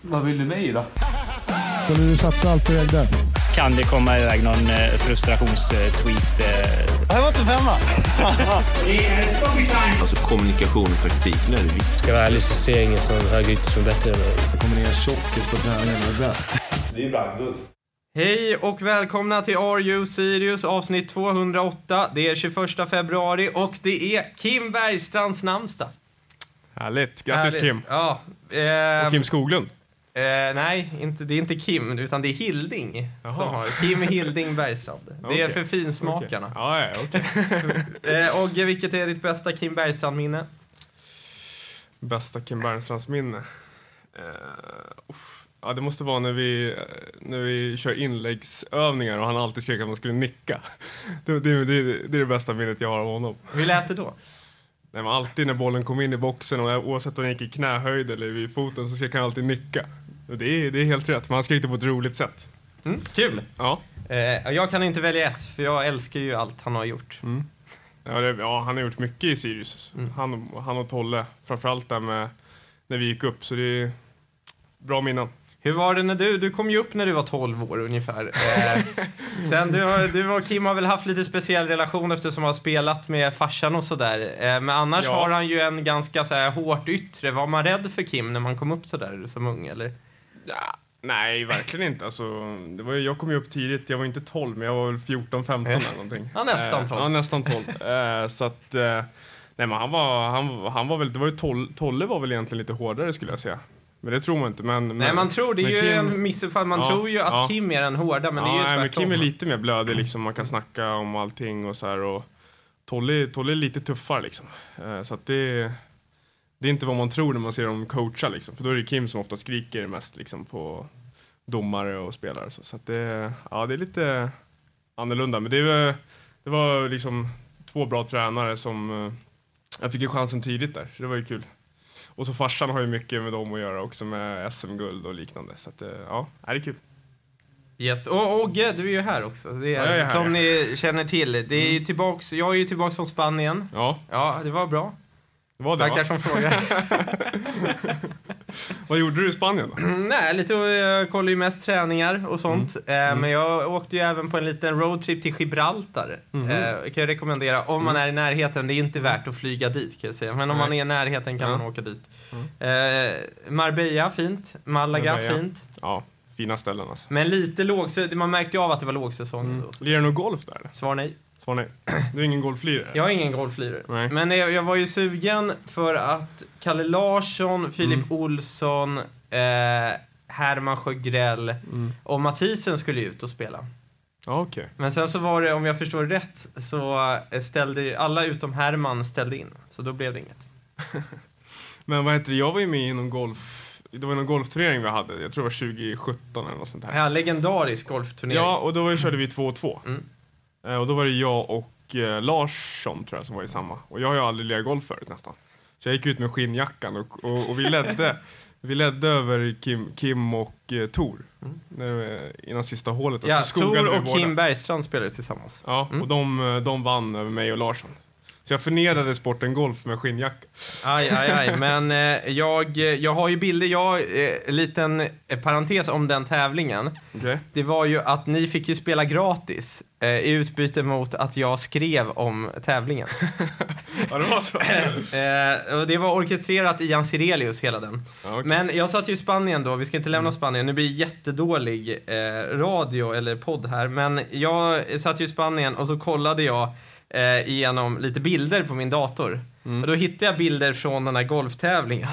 Vad vill du mig då? Skulle du satsa allt på Rögle? Kan det komma iväg någon eh, frustrationstweet? Eh? Det här var inte femma. Alltså kommunikation och taktik, när är det viktigt. Ska jag vara ärlig så ser jag ingen som högerytter som är bättre än mig. Kommer ner tjockis på träningen är bäst. Det är ju bragdguld. Hej och välkomna till Are You Sirius avsnitt 208. Det är 21 februari och det är Kim Bergstrands namnsdag. Härligt. Grattis Härligt. Kim. Ja. ehm, Och Kim Skoglund. Eh, nej, inte, det är inte Kim, utan det är Hilding. Jaha. Som har, Kim Hilding Bergstrand. Det är Okej. för finsmakarna. Ja, ja, okej. Eh, och vilket är ditt bästa Kim Bergstrand-minne? Bästa Kim Bernstrands minne. Uh, uff. ja, det måste vara när vi, eh, när vi kör inläggsövningar och han alltid skrek att man skulle nicka. Det, det, det, det är det bästa minnet jag har av honom. Hur lät det då? Nej, men alltid när bollen kom in i boxen, och oavsett om den gick i knähöjd eller vid foten, så skrek han alltid nicka. Det, är, det är helt rätt, men han skrek det på ett roligt sätt. Mm, kul! Ja. Eh, jag kan inte välja ett, för jag älskar ju allt han har gjort. Ja, det, ja, han har gjort mycket i Sirius. Han, han och Tolle, framförallt där med när vi gick upp. Så det är bra minnen. Hur var det när du, du kom ju upp när du var 12 år ungefär. Eh, sen du, du och Kim har väl haft lite speciell relation eftersom han har spelat med farsan och sådär. Eh, men annars Ja. har han ju en ganska så här hårt yttre. Var man rädd för Kim när man kom upp sådär som ung eller? Ja, nej, verkligen inte. Alltså, det var ju, jag kom ju upp tidigt. Jag var inte 12, men jag var väl 14, 15 eller någonting. Ja, nästan 12. Eh, ja, nästan 12. Eh, så att... Eh, nej, men han var, han, han var väl... Det var ju Tolle, Tolle var väl egentligen lite hårdare skulle jag säga. Men det tror man inte. Men, Nej men, man tror, det är men ju Kim- en missuppfattning. Man Ja, tror ju att ja. Kim är den hårda men det är ju nej, men tvärtom. Kim är lite mer blödig liksom. Man kan snacka om allting och så här. Och Tolle är lite tuffare liksom. Eh, så att det... Det är inte vad man tror när man ser dem coacha liksom. För då är det Kim som ofta skriker mest liksom på domare och spelare. Så, så det, ja, det är lite annorlunda. Men det, är, det var liksom två bra tränare som... eh, Jag fick ju chansen tidigt där, så det var ju kul. Och så farsan har ju mycket med dem att göra också med SM-guld och liknande. Så att, eh, ja, det är kul. Yes. Och Ogge, du är ju här också. Det är, Ja, är här, som ja. ni känner till. Det är ju tillbaks, jag är ju tillbaks från Spanien. Ja, Ja, det var bra. Det var det Tackar va? som frågar. Vad gjorde du i Spanien då? Nej, lite, jag kollar ju mest träningar och sånt. Mm. Eh, Men jag åkte ju även på en liten roadtrip till Gibraltar. Mhm. Eh, kan jag rekommendera. Om man är i närheten. Det är inte värt att flyga dit kan jag säga. Men om Mm. Nej. man är i närheten kan man åka dit. Eh, Marbella, fint. Malaga, Marbella. fint. Ja, fina ställen alltså. Men lite låg, så man märkte ju av att det var lågsäsong. Mm. Lirar du någon golf där? Svar nej. Svar nej. Du är ingen golflirare? Jag är ingen golflirare. Men jag, jag var ju sugen för att Kalle Larsson, Filip Mm. Olsson, eh, Herman Sjögrell Mm. och Mathisen skulle ut och spela. Okej. Men sen så var det, om jag förstår rätt, så eh, ställde alla utom Herman ställde in. Så då blev det inget. Men vad heter det, jag var ju med i någon golf... Det var någon golfturnering vi hade, jag tror det var 2017 eller något sånt här. Ja, legendarisk golfturnering. Ja, och då körde vi 2 och 2. Mm. Eh, Och då var det jag och eh, Larsson tror jag som var i samma. Och jag har ju aldrig lirat golf förut nästan. Så jag gick ut med skinnjackan och, och, och vi ledde. vi ledde över Kim, Kim och eh, Tor. När, eh, innan sista hålet. Mm. Ja, så skogade vi Tor och båda. Kim Bergstrand spelade tillsammans. Ja, och de, eh, de vann över mig och Larsson. Så jag förnedrade sporten golf med skinnjacka. Aj, aj, aj. Men eh, jag, jag har ju bilder, jag, eh, en liten eh, parentes om den tävlingen. Okej? Det var ju att ni fick ju spela gratis eh, i utbyte mot att jag skrev om tävlingen. Ja, det var så. eh, och det var orkestrerat Ian Sirelius, hela den. Ja, okej. Men jag satt ju i Spanien då, vi ska inte lämna Spanien, nu blir det jättedålig eh, radio eller podd här. Men jag satt ju i Spanien och så kollade jag eh, igenom lite bilder på min dator. Och då hittade jag bilder från den här golftävlingen.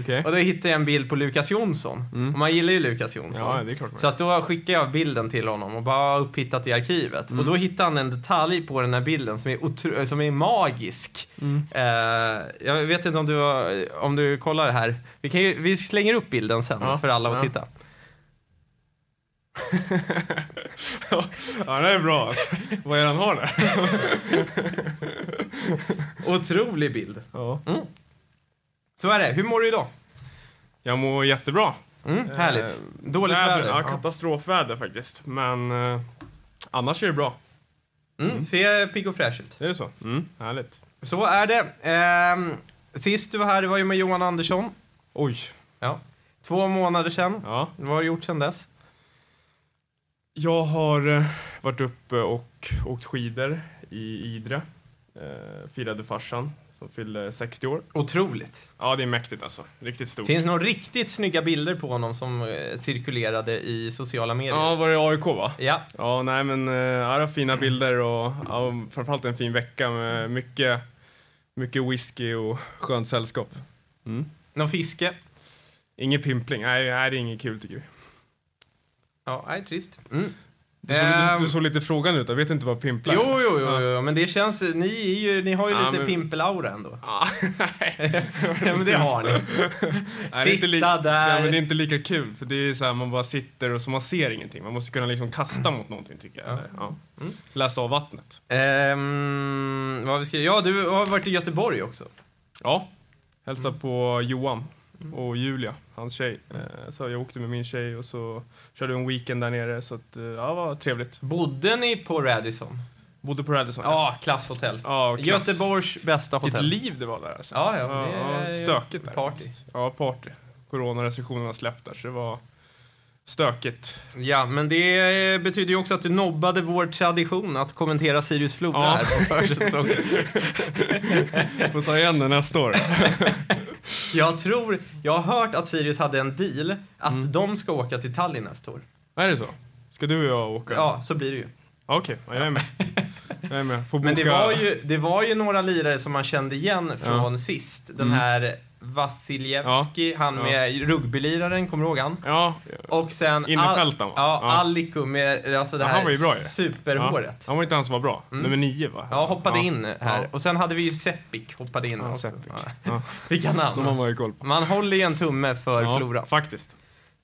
Okej. Och då hittade jag en bild på Lukas Jonsson. Och man gillar ju Lukas Jonsson. Ja, Så att då skickade jag bilden till honom och bara upphittat i arkivet. Och då hittade han en detalj på den här bilden som är, som är magisk. Eh, jag vet inte om du, om du kollar det här. Vi, ju, vi slänger upp bilden sen Ja, för alla att ja. titta. Ja, det är bra. Vad är det han har där? Otrolig bild. Ja. Så är det. Hur mår du idag? Jag mår jättebra. Mm, härligt. Eh, Dåligt väder. Ja, katastrofväder faktiskt. Men eh, annars är det bra. Mm, ser pigg och fräsch ut. Är det så? Mm, härligt. Så är det. Ehm, sist du var här, det var ju med Johan Andersson. Oj. Ja. Två månader sedan. Ja. Vad har du gjort sedan dess? Jag har eh, varit uppe och åkt skidor i Idre. Eh, firade farsan som fyllde 60 år. Otroligt. Ja, det är mäktigt alltså. Riktigt stort. Finns några riktigt snygga bilder på honom som eh, cirkulerade i sociala medier? Ja, var det AIK va? Ja. Ja, nej men det var fina bilder och ja, framförallt en fin vecka med mycket, mycket whisky och skönt sällskap. Någon fiske? Ingen pimpling, nej, nej det är inget kul tycker vi. Ja, nej, trist. Mm. Du såg, Ehm. du, du såg lite frågan ut, jag vet inte vad pimplar Jo, är. jo, jo, jo, men det känns... Ni, ju, ni har ju Ja, lite men- pimpelaura ändå. Ja, nej. ja, men det har ni. Nej, inte li- Sitta där. Ja, men det är inte lika kul, för det är så här, man bara sitter och så man ser ingenting. Man måste kunna liksom kasta mot någonting tycker jag. Ja. Mm. Läsa av vattnet. Ehm, vad vi ska, ja, du har varit i Göteborg också. Ja, hälsa på Johan och Julia, hans tjej. Eh, Så jag åkte med min tjej och så körde vi en weekend där nere. Så att, eh, ja, det var trevligt. Bodde ni på Radisson? Bodde på Radisson. Ja, klasshotell. ja klass. Göteborgs bästa Vilket hotell. liv det var där alltså. Ja, ja, ju stökigt där. party. Ja, party. Coronarestriktionerna släppt där, så det var stökigt. Ja, men det betyder ju också att du nobbade vår tradition att kommentera Sirius Flora Ja. här på försäsongen. Får ta igen det nästa år. Jag tror, jag har hört att Sirius hade en deal att Mm. de ska åka till Tallinn nästa år. är det så? Ska du och jag åka? Ja, så blir det ju. Ja, Okej, ja, jag är med. Jag är med. Får Men det boka- var, ju, det var ju några lirare som man kände igen från sist. Den Mm. här Vasiljevski, han Ja. med rugbyliraren, kommer du ihåg han? Ja, Och sen Innerfältaren, va? ja, Ja. Alliku med alltså det Ja, här han var ju bra superhåret. han var inte han som var bra. Mm. Nummer nio va? Ja, hoppade in här. Ja. Och sen hade vi ju Sepik, hoppade in Ja, också. Sepik. Ja. Ja. Vilka De har namn. man ju koll på. Man håller ju en tumme för ja, Flora. Faktiskt.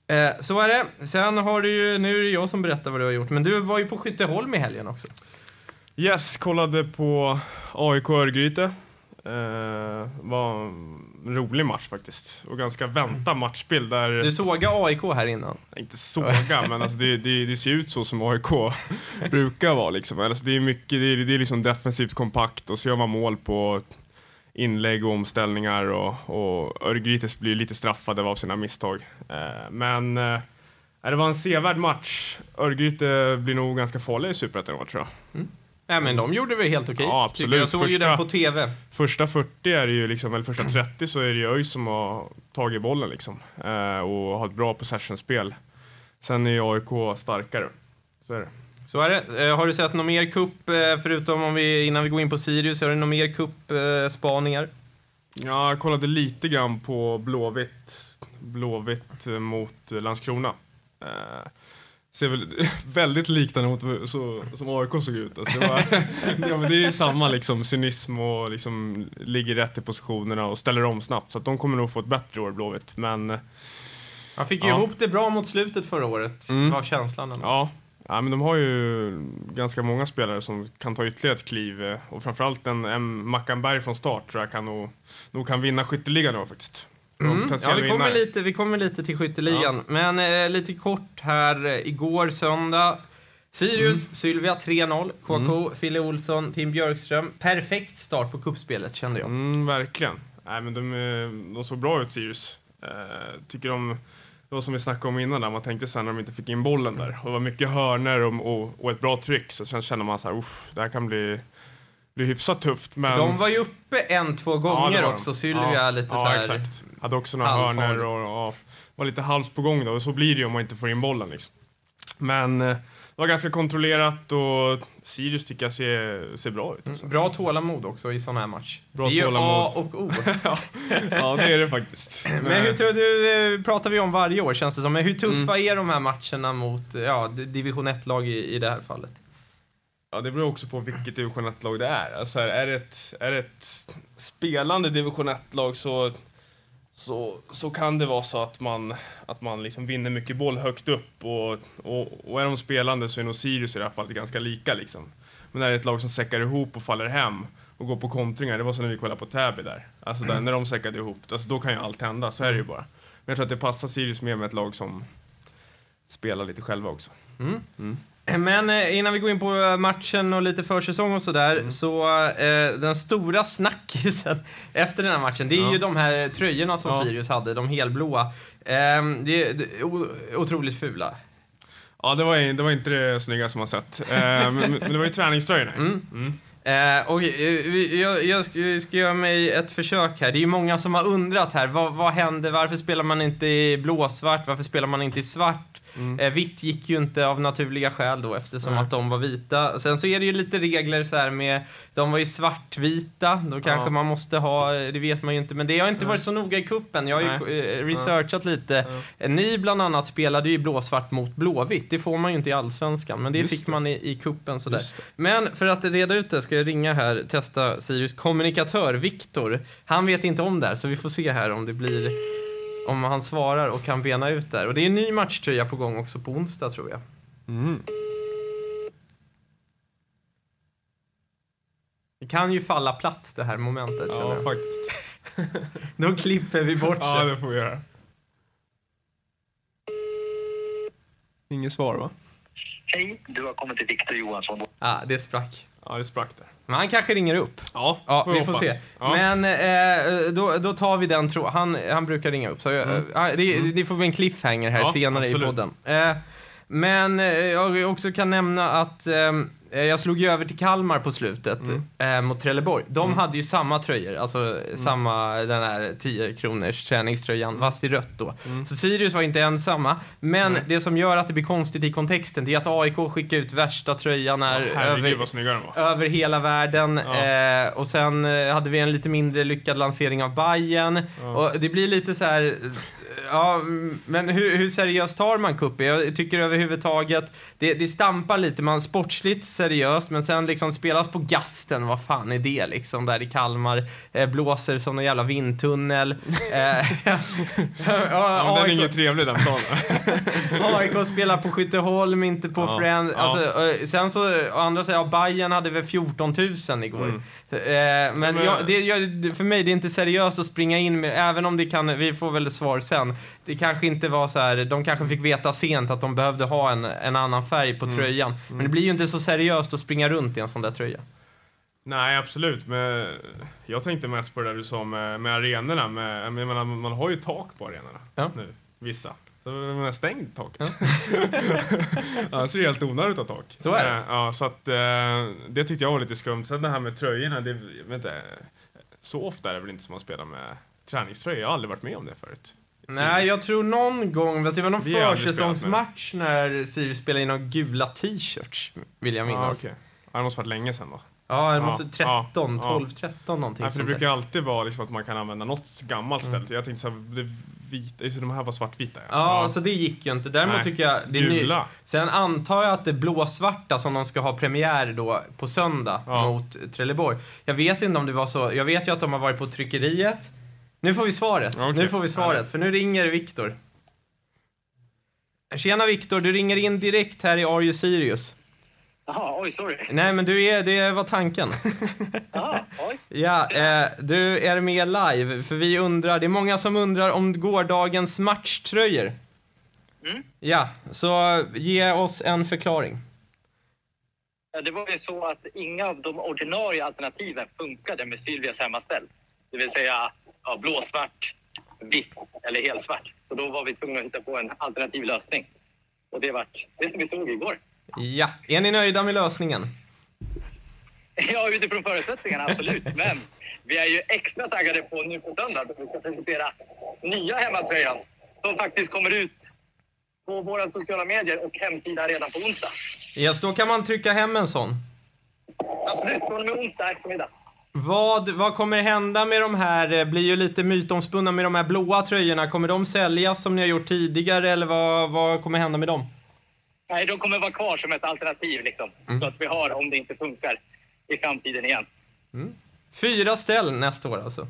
Eh, så är det. Sen har du ju, nu är det jag som berättar vad du har gjort, men du var ju på Skytteholm i helgen också. Yes, kollade på AIK Örgryte. Eh, var rolig match faktiskt. Och ganska väntad matchbild där... Du sågade AIK här innan. Inte såga, men alltså det, det, det ser ut så som AIK brukar vara. Liksom. Alltså det är mycket, det är, det är liksom defensivt kompakt och så gör man mål på inlägg och omställningar och, och Örgryte blir lite straffade av sina misstag. Eh, men eh, det var en sevärd match. Örgryte blir nog ganska farliga i Superettan i år, tror jag. Nej, men de gjorde väl helt okej. Ja, absolut. Jag såg ju Första- den på TV. Första 40 är det ju liksom, eller första 30 så är det ju ÖIS som har tagit bollen liksom. Eh, och har ett bra possessionspel. Sen är ju AIK starkare. Så är det. Så är det. Eh, har du sett någon mer kupp eh, förutom om vi, innan vi går in på Sirius, har du någon mer kuppspaningar? Ja, jag kollade lite grann på Blåvitt, Blåvitt eh, mot eh, Landskrona. Ser väl väldigt liknande mot så, som AIK såg ut. Alltså, det, var, ja, men det är samma liksom, cynism och liksom, ligger rätt i positionerna och ställer om snabbt. Så de kommer nog få ett bättre år, Blåvitt. Men Man fick ju Ja. ihop det bra mot slutet förra året, Mm. var känslan. ändå. ja, ja, men de har ju ganska många spelare som kan ta ytterligare ett kliv. eh, Och framförallt en, en Mackan Berg från start tror jag kan nog, nog kan vinna skytteligan faktiskt. Mm. Ja, vi kommer, vinnare. lite, vi kommer lite till skytteligan. Men eh, lite kort här, eh, igår söndag. Sirius, Mm. Sylvia 3-0. KK, Fille Olsson, Tim Björkström. Perfekt start på kuppspelet kände jag. Mm, verkligen. Nej, men de, eh, de såg bra ut, Sirius. Eh, tycker de, det var som vi snackade om innan, där man tänkte sen när de inte fick in bollen där. Och det var mycket hörner och, och, och ett bra tryck, så sen kände man så här, det här kan bli, bli hyfsat tufft. Men, De var ju uppe en, två gånger de. också. Sylvia ja, lite ja, så här. exakt. Hade också några hörner och, och var lite halvt på gång då. Och så blir det ju om man inte får in bollen liksom. Men eh, det var ganska kontrollerat och Sirius tycker jag ser, ser bra ut. Alltså. Bra tålamod också i sån här match. Bra det är ju tålamod. A och O. ja, det är det faktiskt. Men hur tu- det pratar vi om varje år känns det som. Men hur tuffa Mm. är de här matcherna mot ja, division 1-lag i, i det här fallet? Ja, det beror också på vilket division 1-lag det är. Alltså, är, är, det ett, är det ett spelande division 1-lag så, så, så kan det vara så att man, att man liksom vinner mycket boll högt upp. Och, och, och är de spelande så är nog Sirius i det här fallet ganska lika. Liksom. Men är det ett lag som säckar ihop och faller hem och går på kontringar, det var som när vi kollade på Täby där. Alltså där, när de säckade ihop, alltså, då kan ju allt hända, så är det ju bara. Men jag tror att det passar Sirius mer med ett lag som spelar lite själva också. Men eh, innan vi går in på eh, matchen och lite försäsong och sådär, Mm. så eh, den stora snackisen efter den här matchen, det är Ja. ju de här tröjorna som Ja. Sirius hade, de helblåa. Ehm, det, det, o, otroligt fula. Ja, det var, det var inte det snyggaste man sett. Eh, men, men det var ju träningströjorna. Mm. Eh, och, eh, jag, jag ska, ska göra mig ett försök här. Det är ju många som har undrat här. Vad, vad hände? Varför spelar man inte i blåsvart? Varför spelar man inte i svart? Eh, vitt gick ju inte av naturliga skäl då eftersom Nej. att de var vita. Sen så är det ju lite regler så här med, de var ju svartvita, då kanske Ja. man måste ha, det vet man ju inte. Men det har inte varit så noga i kuppen. Jag har ju eh, researchat lite. Eh, Ni bland annat spelade ju blåsvart mot blåvitt. Det får man ju inte i allsvenskan, men det Just fick det. man i, i kuppen sådär. Men för att reda ut det ska jag ringa här, testa Sirius kommunikatör Viktor. Han vet inte om det här, så vi får se här om det blir om han svarar och kan bena ut där. Och det är en ny matchtröja på gång också på onsdag tror jag. Mm. Det kan ju falla platt det här momentet känner Ja, jag. faktiskt. Då klipper vi bort Ja, det. det får vi göra. Inget svar, va? Hej, du har kommit till Viktor Johansson. Ah, det sprack. Ja, det sprack där. Men han kanske ringer upp. Ja, Ja, får vi får hoppas. se. Ja. Men eh, då, då tar vi den tro. Han, han brukar ringa upp. Så, eh, det, det får bli en cliffhanger här Mm. Ja, senare absolut. i podden. Eh, men eh, jag också kan nämna att eh, jag slog ju över till Kalmar på slutet Mm. eh, mot Trelleborg. De hade ju samma tröjor, alltså samma den här 10 kronors träningströjan, fast i rött då. Mm. Så Sirius var inte ensamma. Men det som gör att det blir konstigt i kontexten, det är att AIK skickar ut värsta tröjan här Ja, Herregud över, över hela världen. Ja. Eh, och sen eh, hade vi en lite mindre lyckad lansering av Bayern Och det blir lite så här. Ja, men hur, hur seriöst tar man cupen? Jag tycker överhuvudtaget, det, det stampar lite, man sportsligt seriöst, men sen liksom spelas på gasten, vad fan är det liksom, där i Kalmar, eh, blåser som en jävla vindtunnel. Eh, ja, Ja, den är ingen trevlig den planen. AIK spelar på Skytteholm, inte på Ja, Friends. Alltså, eh, sen så, andra sidan, ja, Bayern hade väl 14 000 igår. Mm. Eh, men Men- jag, det, jag, för mig, det är inte seriöst att springa in med, även om det kan, vi får väl svar sen. Det kanske inte var så här, de kanske fick veta sent att de behövde ha en, en annan färg Mm. på tröjan. Men det blir ju inte så seriöst att springa runt i en sån där tröja. Nej, absolut. Men jag tänkte mest på det där du sa med, med arenorna. Med, jag menar, man har ju tak på arenorna Ja. nu, vissa. Så man har stängt taket. Annars är det helt onödigt att ha tak. Så är det. Eh, Ja, så att eh, det tyckte jag var lite skumt. Sen det här med tröjorna, det, inte, så ofta är det väl inte som man spelar med träningströja. Jag har aldrig varit med om det förut. Nej, jag tror någon gång, det var någon försäsongsmatch när Sirius spelade in några gula t-shirts, vill jag Ja, minnas. okej. Ja, det måste varit länge sedan då. Ja, det Ja, måste 13, ja, ja. 12, 13 någonting Nej, för det brukar alltid vara liksom att man kan använda något gammalt ställe. Jag tänkte såhär, det vita, just de här var svartvita. Ja, så det gick ju inte. Däremot Nej. tycker jag... Det är ny... Sen antar jag att det blåsvarta som de ska ha premiär då på söndag Ja. mot Trelleborg. Jag vet inte om det var så. Jag vet ju att de har varit på tryckeriet. Nu får vi svaret. Okej. Nu får vi svaret, Härligt. för nu ringer Viktor. Tjena Viktor, du ringer in direkt här i Are You Sirius. Jaha, oj, sorry. Nej, men du är, det var tanken. Jaha, oj. Ja, eh, du är med live, för vi undrar, det är många som undrar om gårdagens matchtröjor. Mm. Ja, så ge oss en förklaring. Ja, Det var ju så att inga av de ordinarie alternativen funkade med Sylvias hemmaställ. Det vill säga ja, blåsvart, vitt eller helsvart. Så då var vi tvungna att hitta på en alternativ lösning. Och det var det som vi såg igår. Ja, är ni nöjda med lösningen? Ja, utifrån förutsättningarna, absolut. Men vi är ju extra taggade på nu på söndag då vi ska presentera nya hemmatröjan som faktiskt kommer ut på våra sociala medier och hemsida redan på onsdag. Yes, då kan man trycka hem en sån. Absolut, från och med onsdag eftermiddag. Vad, vad kommer hända med de här, eh, blir ju lite mytomspunna med de här blåa tröjorna. Kommer de säljas som ni har gjort tidigare eller vad, vad kommer hända med dem? Nej, de kommer vara kvar som ett alternativ liksom. Så att vi har om det inte funkar i framtiden igen. Fyra ställ nästa år alltså.